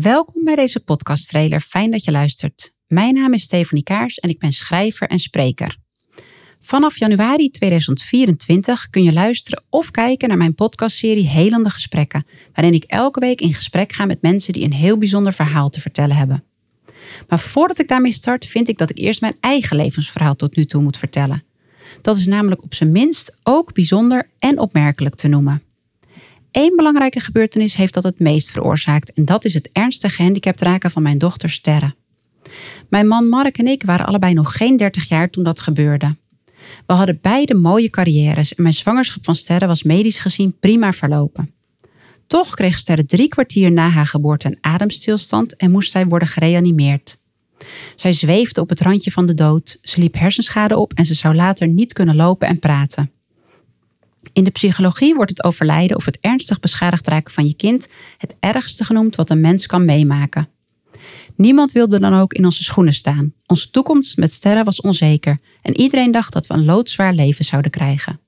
Welkom bij deze podcasttrailer. Fijn dat je luistert. Mijn naam is Stefanie Kaars en ik ben schrijver en spreker. Vanaf januari 2024 kun je luisteren of kijken naar mijn podcastserie Helende Gesprekken, waarin ik elke week in gesprek ga met mensen die een heel bijzonder verhaal te vertellen hebben. Maar voordat ik daarmee start, vind ik dat ik eerst mijn eigen levensverhaal tot nu toe moet vertellen. Dat is namelijk op zijn minst ook bijzonder en opmerkelijk te noemen. Eén belangrijke gebeurtenis heeft dat het meest veroorzaakt en dat is het ernstige gehandicapt raken van mijn dochter Sterre. Mijn man Mark en ik waren allebei nog geen 30 jaar toen dat gebeurde. We hadden beide mooie carrières en mijn zwangerschap van Sterre was medisch gezien prima verlopen. Toch kreeg Sterre drie kwartier na haar geboorte een ademstilstand en moest zij worden gereanimeerd. Zij zweefde op het randje van de dood, ze liep hersenschade op en ze zou later niet kunnen lopen en praten. In de psychologie wordt het overlijden of het ernstig beschadigd raken van je kind het ergste genoemd wat een mens kan meemaken. Niemand wilde dan ook in onze schoenen staan. Onze toekomst met sterren was onzeker en iedereen dacht dat we een loodzwaar leven zouden krijgen.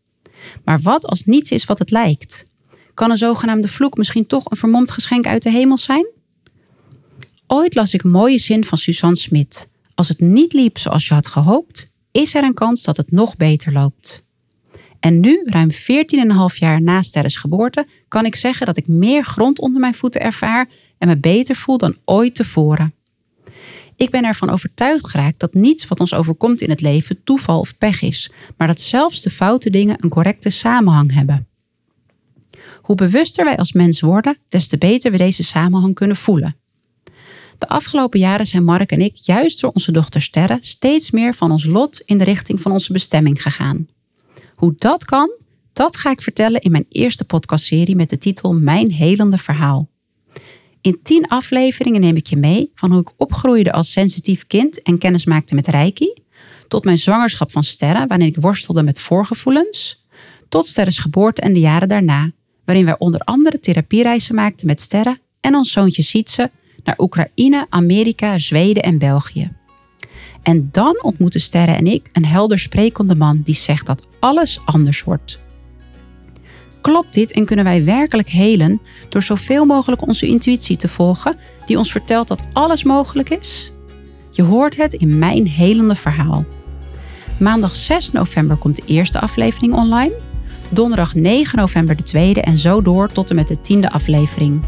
Maar wat als niets is wat het lijkt? Kan een zogenaamde vloek misschien toch een vermomd geschenk uit de hemel zijn? Ooit las ik een mooie zin van Suzanne Smit. Als het niet liep zoals je had gehoopt, is er een kans dat het nog beter loopt. En nu, ruim 14,5 jaar na Sterres geboorte, kan ik zeggen dat ik meer grond onder mijn voeten ervaar en me beter voel dan ooit tevoren. Ik ben ervan overtuigd geraakt dat niets wat ons overkomt in het leven toeval of pech is, maar dat zelfs de foute dingen een correcte samenhang hebben. Hoe bewuster wij als mens worden, des te beter we deze samenhang kunnen voelen. De afgelopen jaren zijn Mark en ik, juist door onze dochter Sterre, steeds meer van ons lot in de richting van onze bestemming gegaan. Hoe dat kan, dat ga ik vertellen in mijn eerste podcastserie met de titel Mijn helende verhaal. In tien afleveringen neem ik je mee van hoe ik opgroeide als sensitief kind en kennis maakte met Reiki, tot mijn zwangerschap van Sterren, waarin ik worstelde met voorgevoelens, tot Sterres geboorte en de jaren daarna, waarin wij onder andere therapiereizen maakten met Sterren en ons zoontje Sietse naar Oekraïne, Amerika, Zweden en België. En dan ontmoeten Sterren en ik een helder sprekende man die zegt dat alles anders wordt. Klopt dit en kunnen wij werkelijk helen door zoveel mogelijk onze intuïtie te volgen, die ons vertelt dat alles mogelijk is? Je hoort het in mijn helende verhaal. Maandag 6 november komt de eerste aflevering online. Donderdag 9 november de tweede en zo door tot en met de tiende aflevering.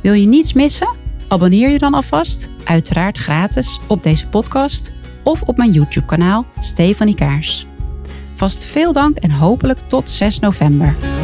Wil je niets missen? Abonneer je dan alvast, uiteraard gratis, op deze podcast of op mijn YouTube-kanaal Stefanie Kaars. Vast veel dank en hopelijk tot 6 november.